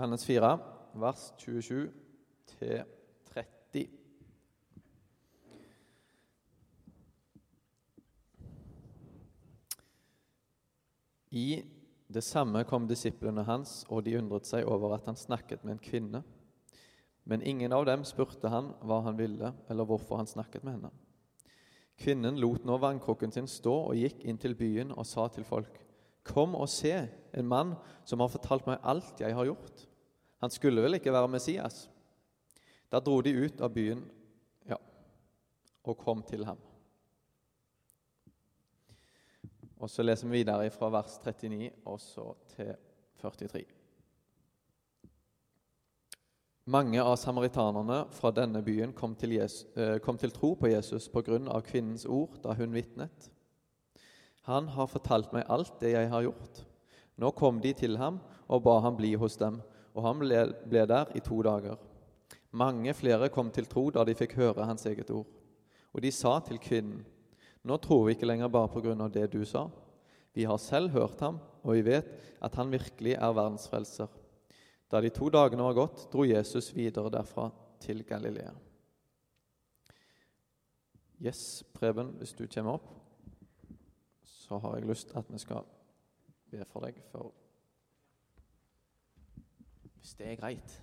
Johannes 4, vers 27 til 30. I det samme kom disiplene hans, og de undret seg over at han snakket med en kvinne. Men ingen av dem spurte han hva han ville, eller hvorfor han snakket med henne. Kvinnen lot nå vannkrukken sin stå og gikk inn til byen og sa til folk.: Kom og se, en mann som har fortalt meg alt jeg har gjort. Han skulle vel ikke være Messias? Da dro de ut av byen ja, og kom til ham. Og Så leser vi videre fra vers 39 og så til 43. Mange av samaritanerne fra denne byen kom til, Jesus, eh, kom til tro på Jesus av kvinnens ord da hun vitnet. Han har fortalt meg alt det jeg har gjort. Nå kom de til ham og ba ham bli hos dem, og han ble, ble der i to dager. Mange flere kom til tro da de fikk høre hans eget ord. Og de sa til kvinnen, nå tror vi ikke lenger bare på grunn av det du sa. Vi har selv hørt ham, og vi vet at han virkelig er verdensfrelser. Da de to dagene var gått, dro Jesus videre derfra til Galilea. Yes, Preben, hvis du kommer opp, så har jeg lyst at vi skal be for deg for Hvis det er greit.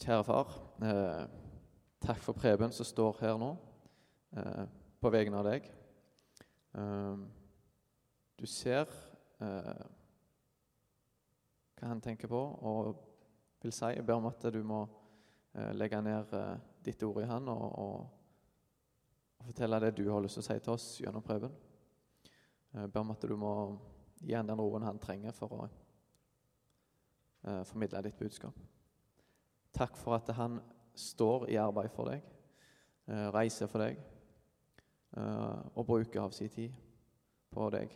Kjære far. Eh, takk for Preben som står her nå eh, på vegne av deg. Eh, du ser eh, hva han tenker på og vil si. Jeg ber om at du må eh, legge ned eh, ditt ord i han og, og, og, fortelle det du har lyst til å si til oss gjennom Preben. Jeg ber om at du må gi han den roen han trenger for å formidle ditt budskap. Takk for at han står i arbeid for deg, eh, reiser for deg eh, og bruker av sin tid på deg.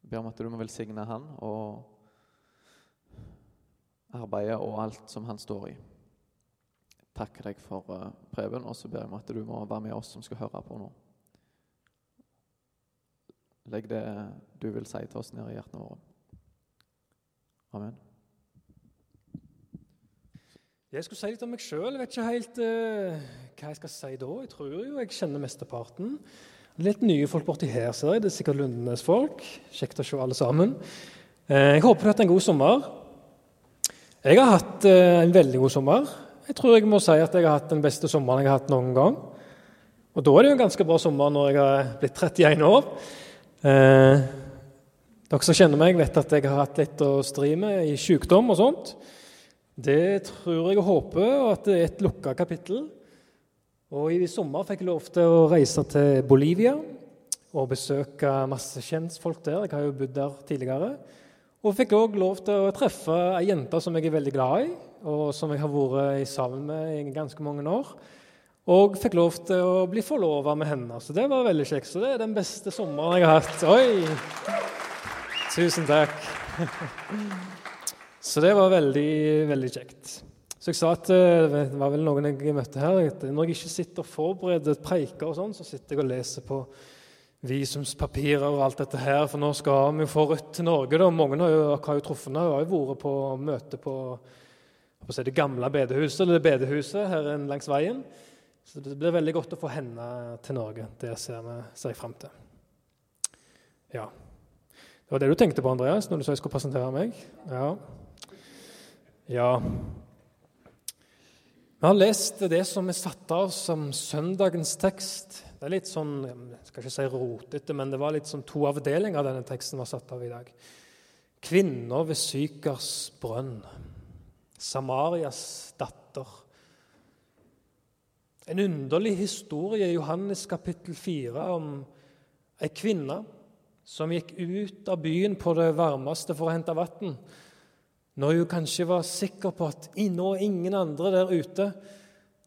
Jeg ber om at du må velsigne han og arbeidet og alt som han står i. Takker deg for uh, Preben, og så ber jeg om at du må være med oss som skal høre på nå. Legg det du vil si til oss, ned i hjertene våre. Amen. Jeg skulle si litt om meg sjøl. Vet ikke helt uh, hva jeg skal si da. Jeg tror jo jeg kjenner mesteparten. Litt nye folk borti her, ser jeg. Det er sikkert Lundenes-folk. Kjekt å se alle sammen. Uh, jeg håper du har hatt en god sommer. Jeg har hatt uh, en veldig god sommer. Jeg tror jeg må si at jeg har hatt den beste sommeren jeg har hatt noen gang. Og da er det jo en ganske bra sommer når jeg har blitt 31 år. Dere som kjenner meg, vet at jeg har hatt litt å stri med i sykdom og sånt. Det tror jeg og håper at det er et lukka kapittel. Og I sommer fikk jeg lov til å reise til Bolivia og besøke masse kjentfolk der. Jeg har jo bodd der tidligere. Og fikk òg lov til å treffe ei jente som jeg er veldig glad i, og som jeg har vært sammen med i ganske mange år. Og fikk lov til å bli forlova med henne. Så det var veldig kjekt. Så det er den beste sommeren jeg har hatt. Oi! Tusen takk. Så det var veldig, veldig kjekt. Så jeg sa at eh, det var vel noen jeg møtte her, at når jeg ikke sitter og forbereder preiker, og sånn, så sitter jeg og leser på visumspapirer og alt dette her. For nå skal vi jo få Rødt til Norge. da. Mange har jo, har jo truffet henne. Har jo vært på møte på, på det gamle bedehuset eller det bedehuset her langs veien. Så det blir veldig godt å få henne til Norge. Det ser, jeg fram til. Ja. Det var det du tenkte på, Andreas, når du sa jeg skulle presentere meg? Ja. Ja Vi har lest det som er satt av som søndagens tekst. Det er litt sånn jeg skal ikke si rotete, men det var litt sånn to avdelinger av denne teksten var satt av i dag. Kvinner ved Sykers brønn. Samarias datter. En underlig historie i Johannes kapittel 4 om ei kvinne som gikk ut av byen på det varmeste for å hente vann når hun kanskje var sikker på at nå er ingen andre der ute,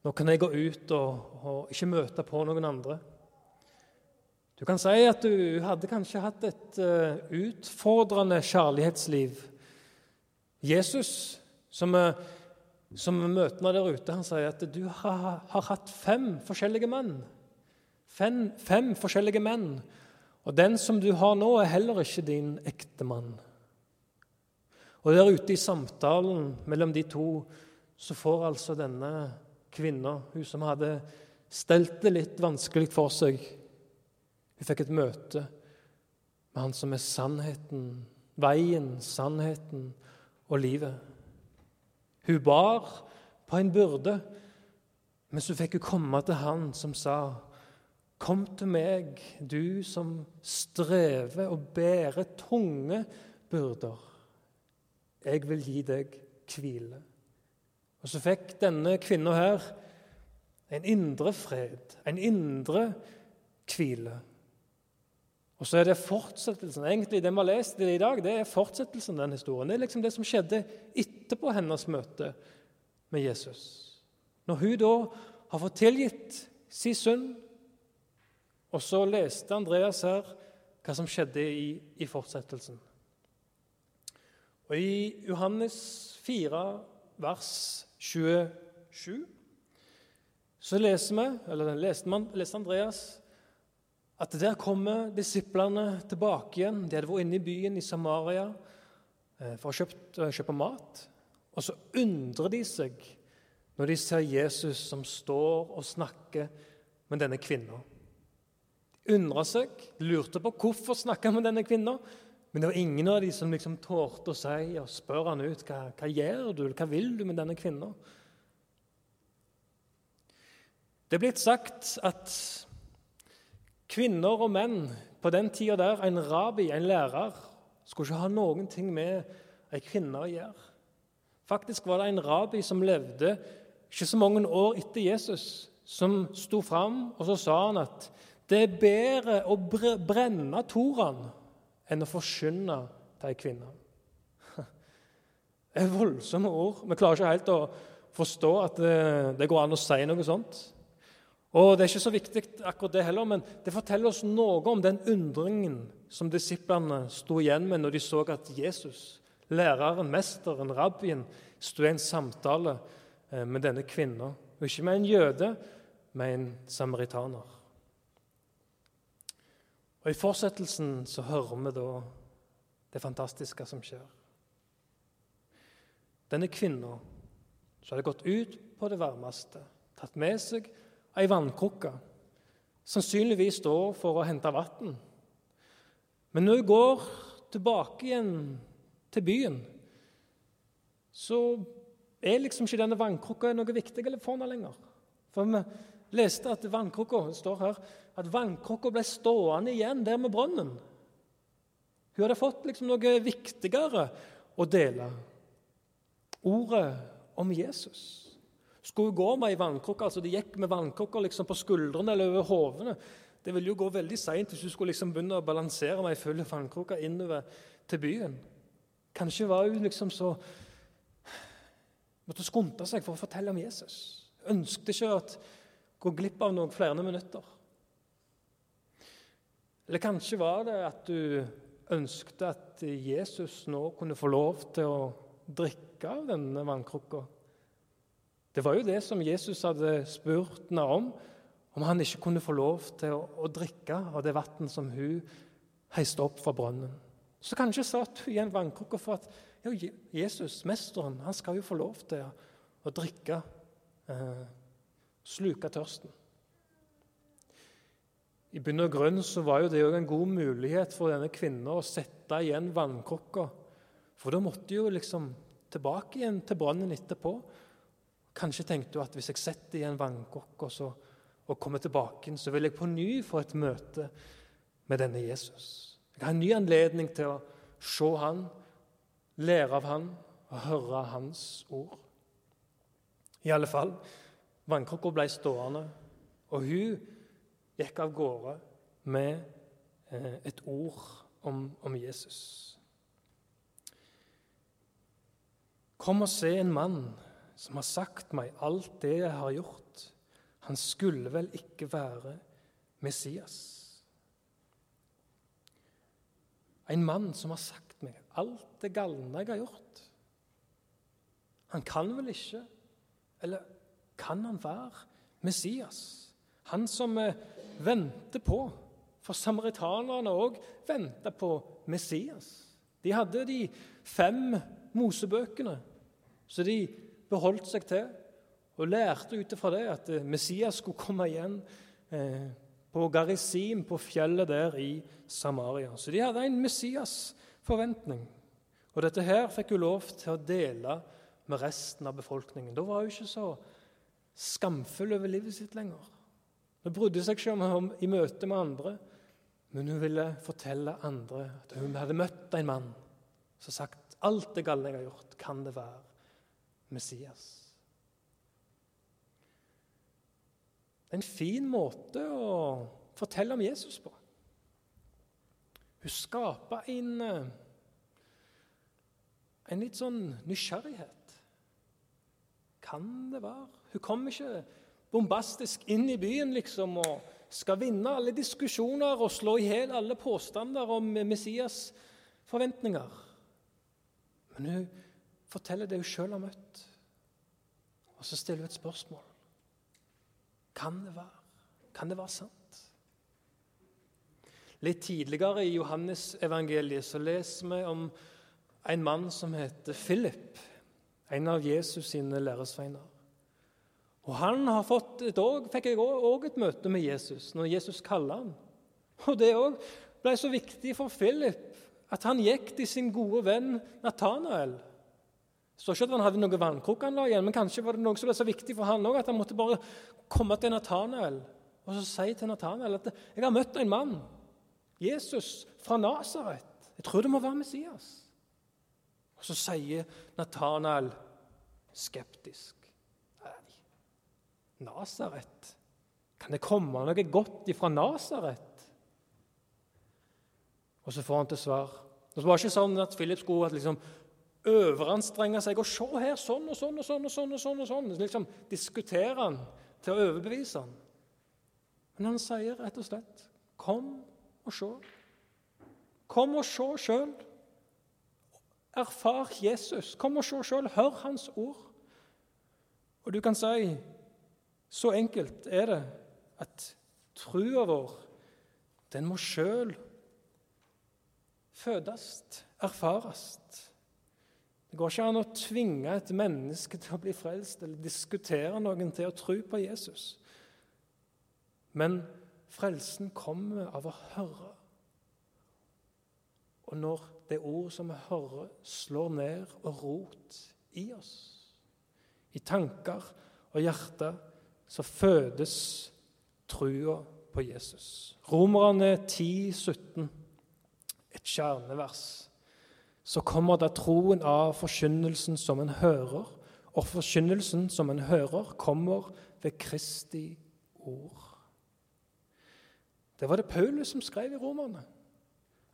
nå kan jeg gå ut og, og ikke møte på noen andre. Du kan si at du hadde kanskje hatt et uh, utfordrende kjærlighetsliv. Jesus, som, uh, som møter meg der ute, han sier at du har, har hatt fem forskjellige menn. Fem, fem, forskjellige menn. Og den som du har nå, er heller ikke din ektemann. Og der ute i samtalen mellom de to så får altså denne kvinna, hun som hadde stelt det litt vanskelig for seg Hun fikk et møte med Han som er sannheten, veien, sannheten og livet. Hun bar på en byrde, men så fikk hun komme til Han som sa Kom til meg, du som strever og bærer tunge byrder. Jeg vil gi deg hvile. Og så fikk denne kvinna her en indre fred, en indre hvile. Og så er det fortsettelsen. Egentlig Det vi har lest i dag, det er fortsettelsen den historien. Det er liksom det som skjedde etterpå hennes møte med Jesus. Når hun da har fått tilgitt sin synd og så leste Andreas her hva som skjedde i, i fortsettelsen. Og I Johannes 4, vers 27, så leser vi, eller leste, man, leste Andreas at der kommer disiplene tilbake igjen. De hadde vært inne i byen i Samaria eh, for å kjøpe, kjøpe mat. Og så undrer de seg når de ser Jesus som står og snakker med denne kvinnen undra seg, lurte på hvorfor snakka med denne kvinna. Men det var ingen av de som liksom tålte å si og spørre han ut hva, hva gjør du, hva vil du med denne kvinna. Det er blitt sagt at kvinner og menn på den tida der, en rabi, en lærer, skulle ikke ha noen ting med ei kvinne å gjøre. Faktisk var det en rabi som levde ikke så mange år etter Jesus, som sto fram og så sa han at det er bedre å brenne Toraen enn å forkynne til ei kvinne. Det er voldsomme ord. Vi klarer ikke helt å forstå at det, det, går an å si noe sånt. Og Det er ikke så viktig akkurat det heller, men det forteller oss noe om den undringen som disiplene sto igjen med når de så at Jesus, læreren, mesteren, rabbien, sto i en samtale eh, med denne kvinna. Ikke med en jøde, med en samaritaner. Og I fortsettelsen så hører vi da det fantastiske som skjer. Denne kvinna som hadde gått ut på det varmeste, tatt med seg ei vannkrukke, sannsynligvis da for å hente vann. Men når hun går tilbake igjen til byen, så er liksom ikke denne vannkrukka noe viktig for henne lenger. For vi leste at vannkrukka står her, at vannkrukka ble stående igjen der med brønnen. Hun hadde fått liksom noe viktigere å dele. Ordet om Jesus. Skulle gå med ei vannkrukke, altså de gikk med vannkrukker liksom på skuldrene eller over hovene. Det ville jo gå veldig seint hvis du skulle liksom begynne å balansere med ei full vannkrukke innover til byen. Kanskje var hun liksom så Måtte skunde seg for å fortelle om Jesus. Ønsket ikke å gå glipp av noen flere minutter. Eller kanskje var det at du ønsket at Jesus nå kunne få lov til å drikke av denne vannkrukka. Det var jo det som Jesus hadde spurt henne om, om han ikke kunne få lov til å, å drikke av det vannet som hun heiste opp fra brønnen. Så kanskje satt hun i en vannkrukke for at ja, Jesus, mesteren, han skal jo få lov til å, drikke, eh, sluke tørsten. I bunn og grunn så var jo det en god mulighet for denne kvinnen å sette igjen vannkrukka. For da måtte hun jo liksom tilbake igjen til brønnen etterpå. Kanskje tenkte hun at hvis jeg setter igjen vannkokka og, og kommer tilbake, så vil jeg på ny få et møte med denne Jesus. Jeg har en ny anledning til å se han, lære av han og høre hans ord. I alle fall, vannkrukka ble stående, og hun gikk av gårde med eh, et ord om, om, Jesus. Kom og se en mann som har sagt meg alt det jeg har gjort. Han skulle vel ikke være Messias? En mann som har sagt meg alt det galne jeg har gjort. Han kan vel ikke Eller kan han være Messias? Han som eh, venter på. For samaritanerne òg venta på Messias. De hadde de fem Mosebøkene. Så de beholdt seg til og lærte ut ifra det at eh, Messias skulle komme igjen eh, på Garisim, på fjellet der i Samaria. Så de hadde en Messias-forventning. Og dette her fikk hun lov til å dele med resten av befolkningen. Da var hun ikke så skamfull over livet sitt lenger. Hun brydde seg ikke om i møte med andre, men hun ville fortelle andre at hun hadde møtt en mann som sagt alt det galne jeg har gjort, kan det være Messias. En fin måte å fortelle om Jesus på. Hun skaper en, eh, en litt sånn nysgjerrighet. Kan det være? Hun kommer ikke bombastisk inn i byen liksom, og skal vinne alle diskusjoner og slå i hjel alle påstander om Messias' forventninger. Men hun forteller det hun sjøl har møtt, og så stiller hun et spørsmål. Kan det være? Kan det være sant? Litt tidligere i Johannes-evangeliet så leser vi om en mann som heter Philip, en av Jesus sine læresveiner. Og Han har fått et år, fikk jeg òg et møte med Jesus når Jesus kaller ham. Og Det òg ble så viktig for Philip at han gikk til sin gode venn Natanael. Står ikke at han hadde noe vannkrok han la igjen, men kanskje var det noe som ble så viktig for han også, at han måtte bare komme til Natanael og så si til Natanael at 'Jeg har møtt en mann, Jesus fra Nasaret. Jeg tror det må være Messias.' Og Så sier Natanael skeptisk Nei, Nasaret? Kan det komme noe godt ifra Nasaret? Og så får han til svar. Det var ikke sånn at Philip skulle liksom overanstrenge seg og se her sånn og sånn og sånn. og sånn og sånn, og sånn. Liksom Diskutere han til å overbevise han. Men han sier rett og slett 'Kom og se'. Kom og se sjøl. Erfar Jesus. Kom og se sjøl. Hør hans ord. Og du kan si så enkelt er det at trua vår, den må sjøl fødes, erfares. Det går ikke an å tvinge et menneske til å bli frelst eller diskutere noen til å tro på Jesus. Men frelsen kommer av å høre. Og når det ord som vi hører, slår ned og rot i oss, i tanker og hjerte, så fødes trua på Jesus. Romerne 10, 17 et kjernevers, så kommer da troen av forkynnelsen som en hører, og forkynnelsen som en hører, kommer ved Kristi ord. Det var det Paulus som skrev i Romerne.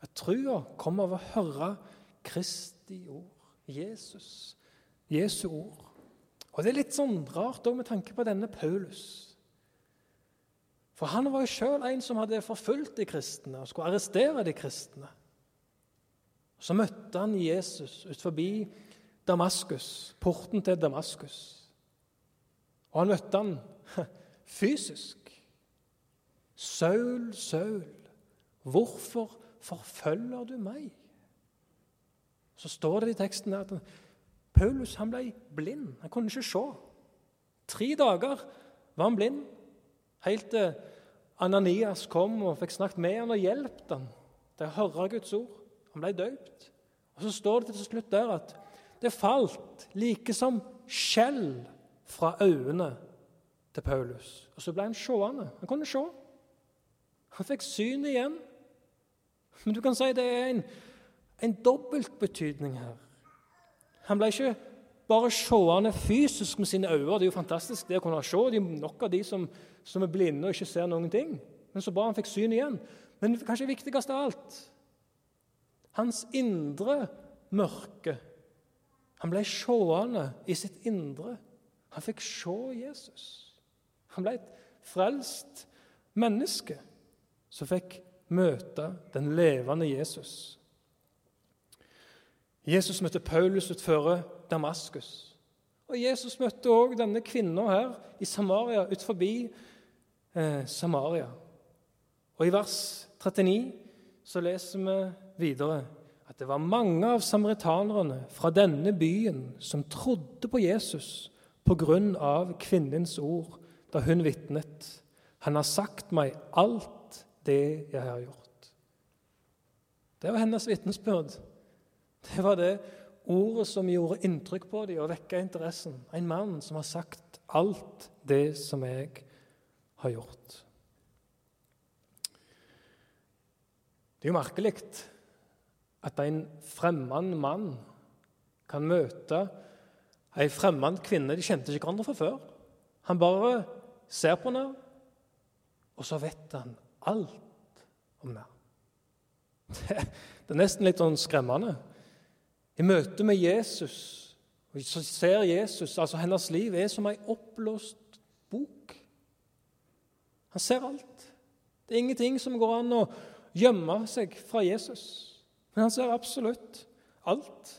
At trua kommer av å høre Kristi ord, Jesus, Jesu ord. Og Det er litt sånn rart òg med tanke på denne Paulus. For han var jo sjøl en som hadde forfulgt de kristne og skulle arrestere de kristne. Så møtte han Jesus ut forbi Damaskus, porten til Damaskus. Og han møtte han fysisk. Saul, Saul, hvorfor forfølger du meg? Så står det i teksten at Paulus han ble blind. Han kunne ikke se. Tre dager var han blind, helt til Ananias kom og fikk snakket med han og hjulpet han til å høre Guds ord. Han ble døpt. Og Så står det til slutt der at det falt like som skjell fra øynene til Paulus. Og så ble han seende. Han kunne se. Han fikk syn igjen. Men du kan si det er en, en dobbeltbetydning her. Han ble ikke bare seende fysisk med sine øyne. Det er jo fantastisk det å kunne se. Det er nok av de som, som er blinde og ikke ser noen ting. Men så bra han fikk syn igjen. Men kanskje viktigst av alt hans indre mørke. Han ble seende i sitt indre. Han fikk se Jesus. Han ble et frelst menneske som fikk møte den levende Jesus. Jesus møtte Paulus utenfor Damaskus. Og Jesus møtte òg denne kvinna her i Samaria, ut forbi eh, Samaria. Og I vers 39 så leser vi videre at det var mange av samaritanerne fra denne byen som trodde på Jesus av kvinnens ord da hun vitnet. Han har sagt meg alt det jeg har gjort. Det var hennes vitnesbyrd. Det var det ordet som gjorde inntrykk på dem og vekka interessen. En mann som har sagt alt det som jeg har gjort. Det er jo merkelig at en fremmed mann kan møte ei fremmed kvinne. De kjente ikke hverandre fra før. Han bare ser på henne, og så vet han alt om henne. Det, er nesten litt sånn skremmende. I møte med Jesus og så ser Jesus altså Hennes liv er som ei oppblåst bok. Han ser alt. Det er ingenting som går an å gjemme seg fra Jesus. Men han ser absolutt alt.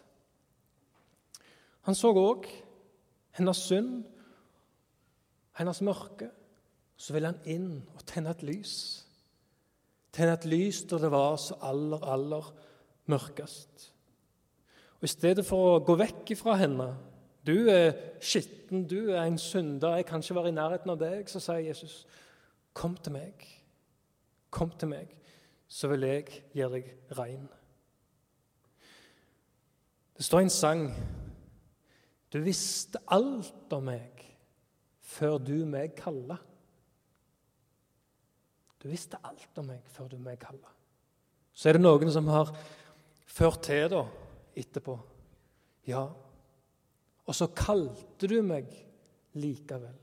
Han så òg hennes synd, hennes mørke. Så vil han inn og tenne et lys. Tenne et lys der det var så aller, aller mørkest. Og I stedet for å gå vekk ifra henne Du er skitten, du er en synder, jeg kan ikke være i nærheten av deg. Så sier Jesus, 'Kom til meg. Kom til meg, så vil jeg gjøre deg rein.' Det står en sang Du visste alt om meg før du meg kalla. Du visste alt om meg før du meg kalla. Så er det noen som har ført til, da etterpå. Ja, og så kalte du meg likevel.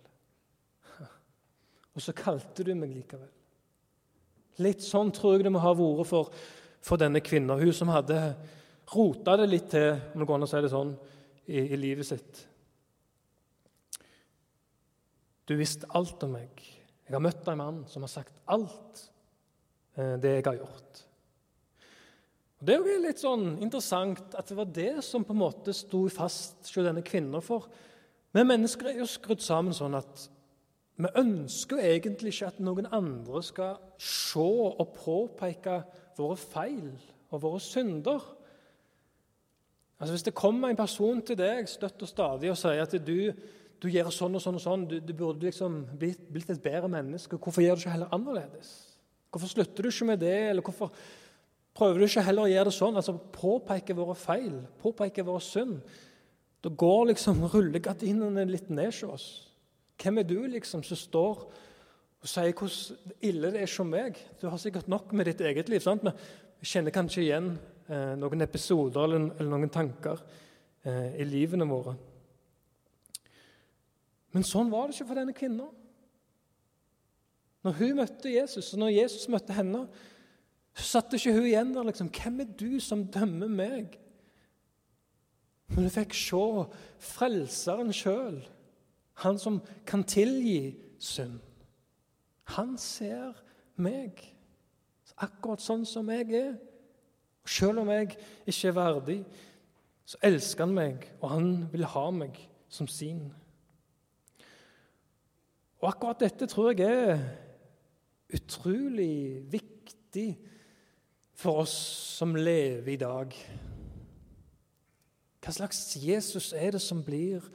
Og så kalte du meg likevel. Litt sånn tror jeg det må ha vært for, for denne kvinna. Hun som hadde rota det litt til, om det går an å si det sånn, i, i livet sitt. Du visste alt om meg. Jeg har møtt en mann som har sagt alt eh, det jeg har gjort. Og Det er jo litt sånn interessant at det var det som på en måte sto fast hos denne kvinnen. For vi mennesker er jo skrudd sammen sånn at vi ønsker jo egentlig ikke at noen andre skal se og påpeke våre feil og våre synder. Altså Hvis det kommer en person til deg støtt og stadig og sier at du, du gjør sånn og sånn og sånn, du, du burde liksom blitt, blitt et bedre menneske, hvorfor gjør du ikke heller annerledes? Hvorfor slutter du ikke med det? eller hvorfor Prøver du ikke heller å gjøre det sånn, altså påpeke våre feil, påpeke våre synd? Da går liksom rullegardinene litt ned hos oss. Hvem er du liksom som står og sier hvor ille det er som meg? Du har sikkert nok med ditt eget liv. sant? Vi kjenner kanskje igjen eh, noen episoder eller, eller noen tanker eh, i livene våre. Men sånn var det ikke for denne kvinnen. Når hun møtte Jesus, og når Jesus møtte henne, så satt ikke hun igjen der liksom Hvem er du som dømmer meg? Men hun fikk se Frelseren sjøl, han som kan tilgi synd. Han ser meg akkurat sånn som jeg er. Selv om jeg ikke er verdig, så elsker han meg, og han vil ha meg som sin. Og akkurat dette tror jeg er utrolig viktig for oss som lever i dag. Hva slags Jesus er det som blir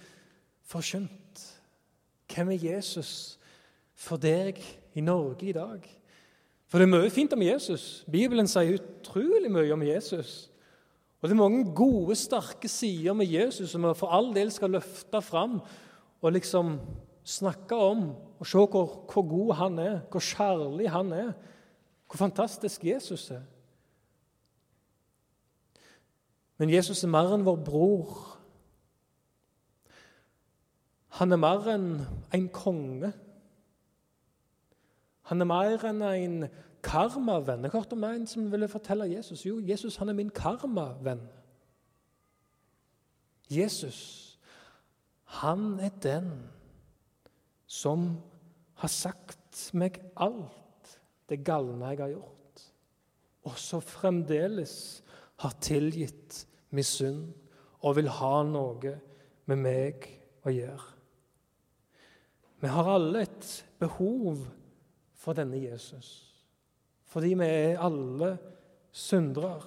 forkynt? Hvem er Jesus for deg i Norge i dag? For det er mye fint om Jesus. Bibelen sier utrolig mye om Jesus. Og det er mange gode, sterke sider med Jesus som vi for all del skal løfte fram og liksom snakke om og se hvor, hvor god han er, hvor kjærlig han er, hvor fantastisk Jesus er. Men Jesus er mer enn vår bror. Han er mer enn en konge. Han er mer enn en karmavenn. Jeg hørte om en som ville fortelle Jesus jo, Jesus han er min karmavenn. Jesus, han er den som har sagt meg alt det galne jeg har gjort, og som fremdeles har tilgitt min synd og vil ha noe med meg å gjøre. Vi har alle et behov for denne Jesus, fordi vi er alle syndere.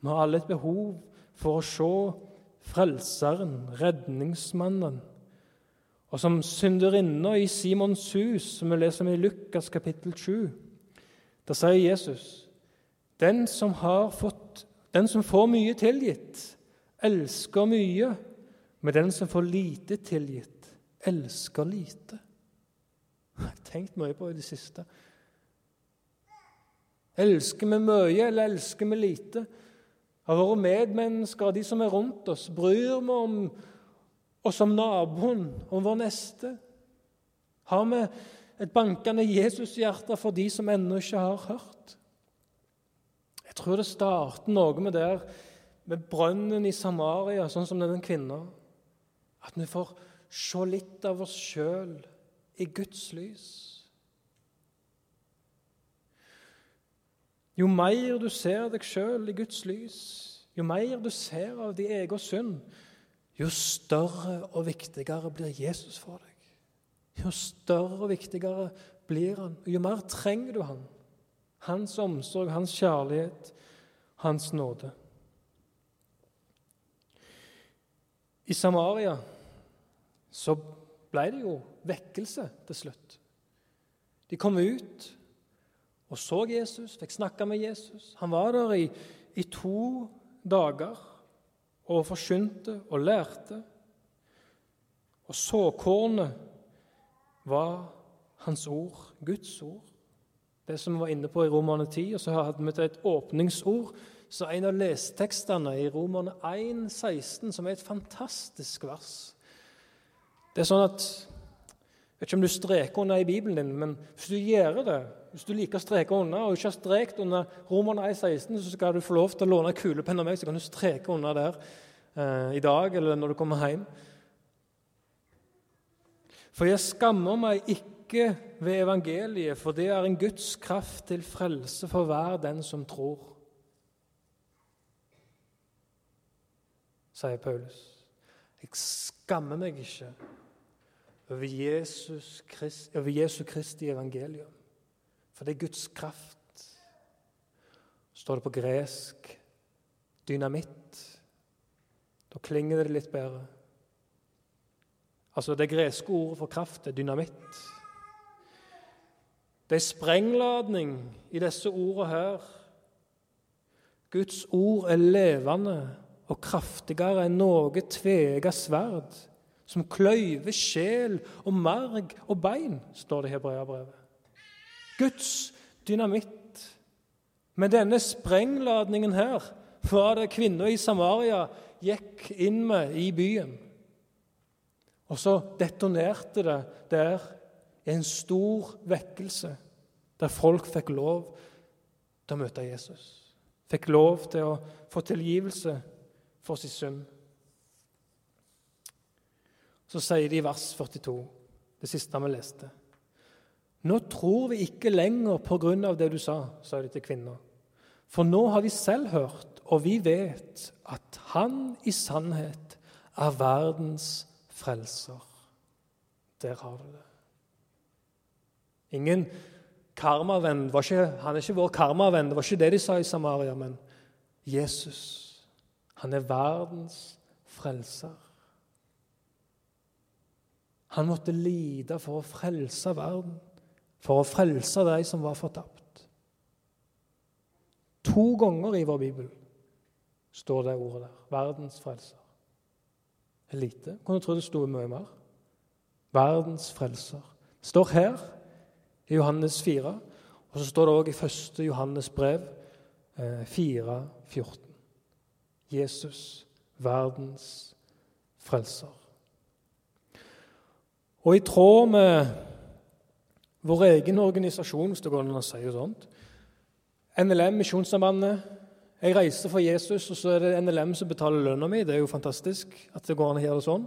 Vi har alle et behov for å se Frelseren, redningsmannen. Og som synderinna i Simons hus, som vi leser om i Lukas kapittel 7, da sier Jesus den som, fått, den som får mye tilgitt, elsker mye, men den som får lite tilgitt, elsker lite. Jeg har tenkt mye på i det siste. Elsker vi mye, eller elsker vi lite? Av våre medmennesker, de som er rundt oss, bryr vi om oss som naboen, om vår neste? Har vi et bankende Jesushjerte for de som ennå ikke har hørt? Jeg tror det starter noe med der, med brønnen i Samaria, sånn som denne kvinna. At vi får se litt av oss sjøl i Guds lys. Jo mer du ser deg sjøl i Guds lys, jo mer du ser av din egen synd, jo større og viktigere blir Jesus for deg. Jo større og viktigere blir han, jo mer trenger du han. Hans omsorg, hans kjærlighet, hans nåde. I Samaria så ble det jo vekkelse til slutt. De kom ut og så Jesus, fikk snakke med Jesus. Han var der i, i to dager og forkynte og lærte. Og såkornet var hans ord, Guds ord. Det som vi var inne på i Romerne 10. Og så hadde vi til et åpningsord. Så en av lesetekstene i Romerne 1, 16, som er et fantastisk vers. Det er sånn at Jeg vet ikke om du streker under i Bibelen din, men hvis du gjør det, hvis du liker å streke under og ikke har strekt under Romerne 1,16, så skal du få lov til å låne kulepenn av meg, så kan du streke under der eh, i dag eller når du kommer hjem. For jeg skammer meg ikke ved evangeliet, for det er en Guds kraft til frelse for hver den som tror. Sier Paulus. Jeg skammer meg ikke over Jesus, Christ, over Jesu Kristi evangelium, for det er Guds kraft. Står det på gresk dynamitt. Da klinger det litt bedre. Altså Det greske ordet for kraft er dynamitt. Det er sprengladning i disse ordene her. Guds ord er levende og kraftigere enn noe tvega sverd, som kløyver sjel og marg og bein, står det i Hebreabrevet. Guds dynamitt. Med denne sprengladningen her var det kvinna i Samaria gikk inn med i byen. Og så detonerte det der i en stor vekkelse, der folk fikk lov til å møte Jesus. Fikk lov til å få tilgivelse for sin synd. Så sier de i vers 42, det siste vi leste. Nå tror vi ikke lenger på grunn av det du sa, sa de til kvinna. For nå har vi selv hørt, og vi vet at Han i sannhet er verdens frelser. Der har du det. Ingen karmavenn. Han er ikke vår karmavenn. Det var ikke det de sa i Samaria, men Jesus. Han er verdens frelser. Han måtte lide for å frelse verden, for å frelse de som var fortapt. To ganger i vår bibel står det ordet der. Verdens frelser er lite. Kunne tro det sto mye mer. Verdens frelser. Det står her i Johannes 4, og så står det òg i 1. Johannes brev 4, eh, 14. Jesus, verdens frelser. Og i tråd med vår egen organisasjon, hvis det går an å si det sånt, NLM, Misjonssambandet, jeg reiser for Jesus, og så er det NLM som betaler lønna mi. Det er jo fantastisk at det går an å gjøre det sånn.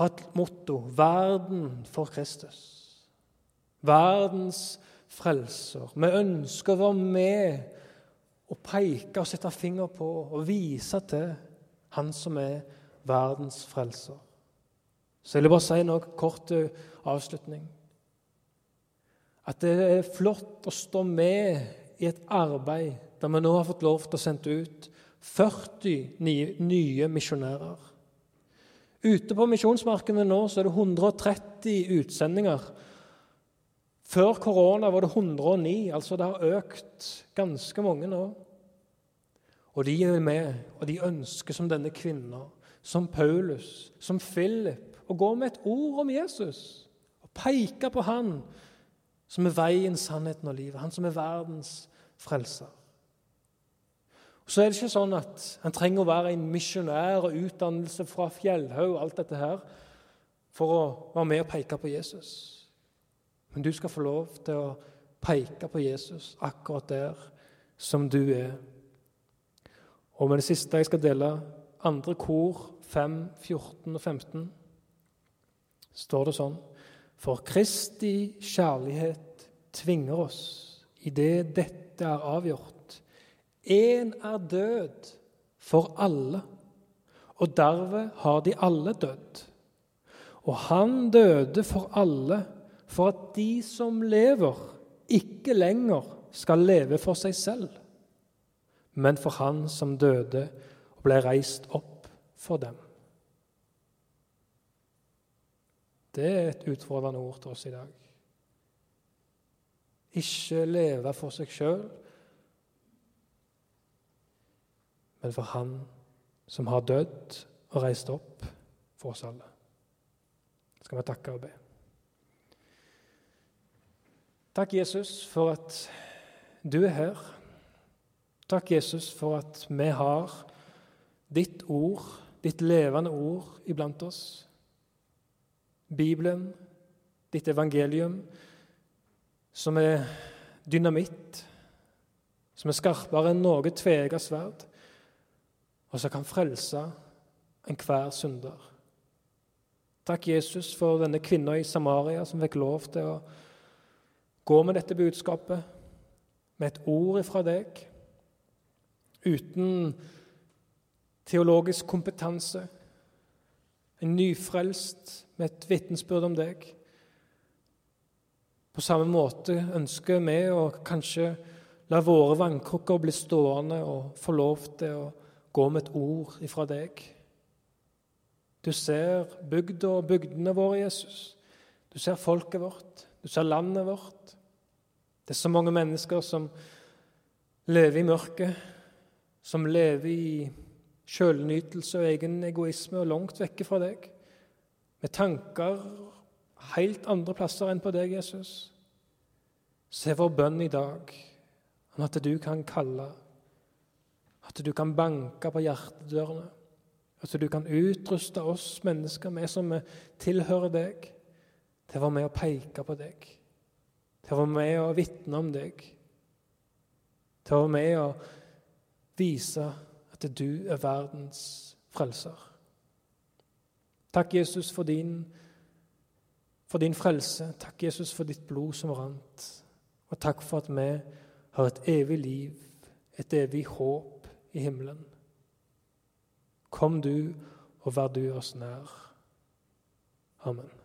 Ha et motto 'Verden for Kristus'. Verdens frelser. Vi ønsker å være med og peke og sette finger på og vise til Han som er verdens frelser. Så jeg vil bare si noe kort til avslutning. At det er flott å stå med i et arbeid der vi nå har fått lov til å sende ut 40 nye, nye misjonærer. Ute på misjonsmarkene nå så er det 130 utsendinger. Før korona var det 109, altså det har økt ganske mange nå. Og de er med, og de ønsker som denne kvinna, som Paulus, som Philip, å gå med et ord om Jesus og peke på han som er veien, sannheten og livet, han som er verdens frelser. Og Så er det ikke sånn at en trenger å være en misjonær og utdannelse fra Fjellhaug og alt dette her for å være med og peke på Jesus. Men du skal få lov til å peke på Jesus akkurat der som du er. Og med det siste jeg skal dele, andre kor 5, 14 og 15, står det sånn For Kristi kjærlighet tvinger oss idet dette er avgjort. Én er død for alle, og derved har de alle dødd. Og han døde for alle, for at de som lever, ikke lenger skal leve for seg selv men for han som døde og ble reist opp for dem. Det er et utfordrende ord til oss i dag. Ikke leve for seg sjøl, men for Han som har dødd og reist opp for oss alle. Det Skal vi takke og be. Takk, Jesus, for at du er her. Takk, Jesus, for at vi har ditt ord, ditt levende ord, iblant oss. Bibelen, ditt evangelium, som er dynamitt, som er skarpere enn noe tveegget sverd, og som kan frelse enhver synder. Takk, Jesus, for denne kvinna i Samaria som fikk lov til å gå med dette budskapet, med et ord ifra deg uten teologisk kompetanse, en nyfrelst med et vitnesbyrd om deg. På samme måte ønsker vi å kanskje la våre vannkrukker bli stående og få lov til å gå med et ord ifra deg. Du ser bygda og bygdene våre, Jesus. Du ser folket vårt. Du ser landet vårt. Det er så mange mennesker som lever i mørket, som lever i sjølnytelse og egen egoisme og langt vekke fra deg, med tanker helt andre plasser enn på deg, Jesus, så er vår bønn i dag om at du kan kalle, at du kan banke på hjertedørene, at du kan utruste oss mennesker, vi som tilhører deg, til å være med og peke på deg, til å være med og vitne om deg, til å være med og vise at du er verdens frelser. Takk, Jesus, for din, for din frelse. Takk, Jesus, for ditt blod som rant. Og takk for at vi har et evig liv, et evig håp i himmelen. Kom du, og vær du oss nær. Amen.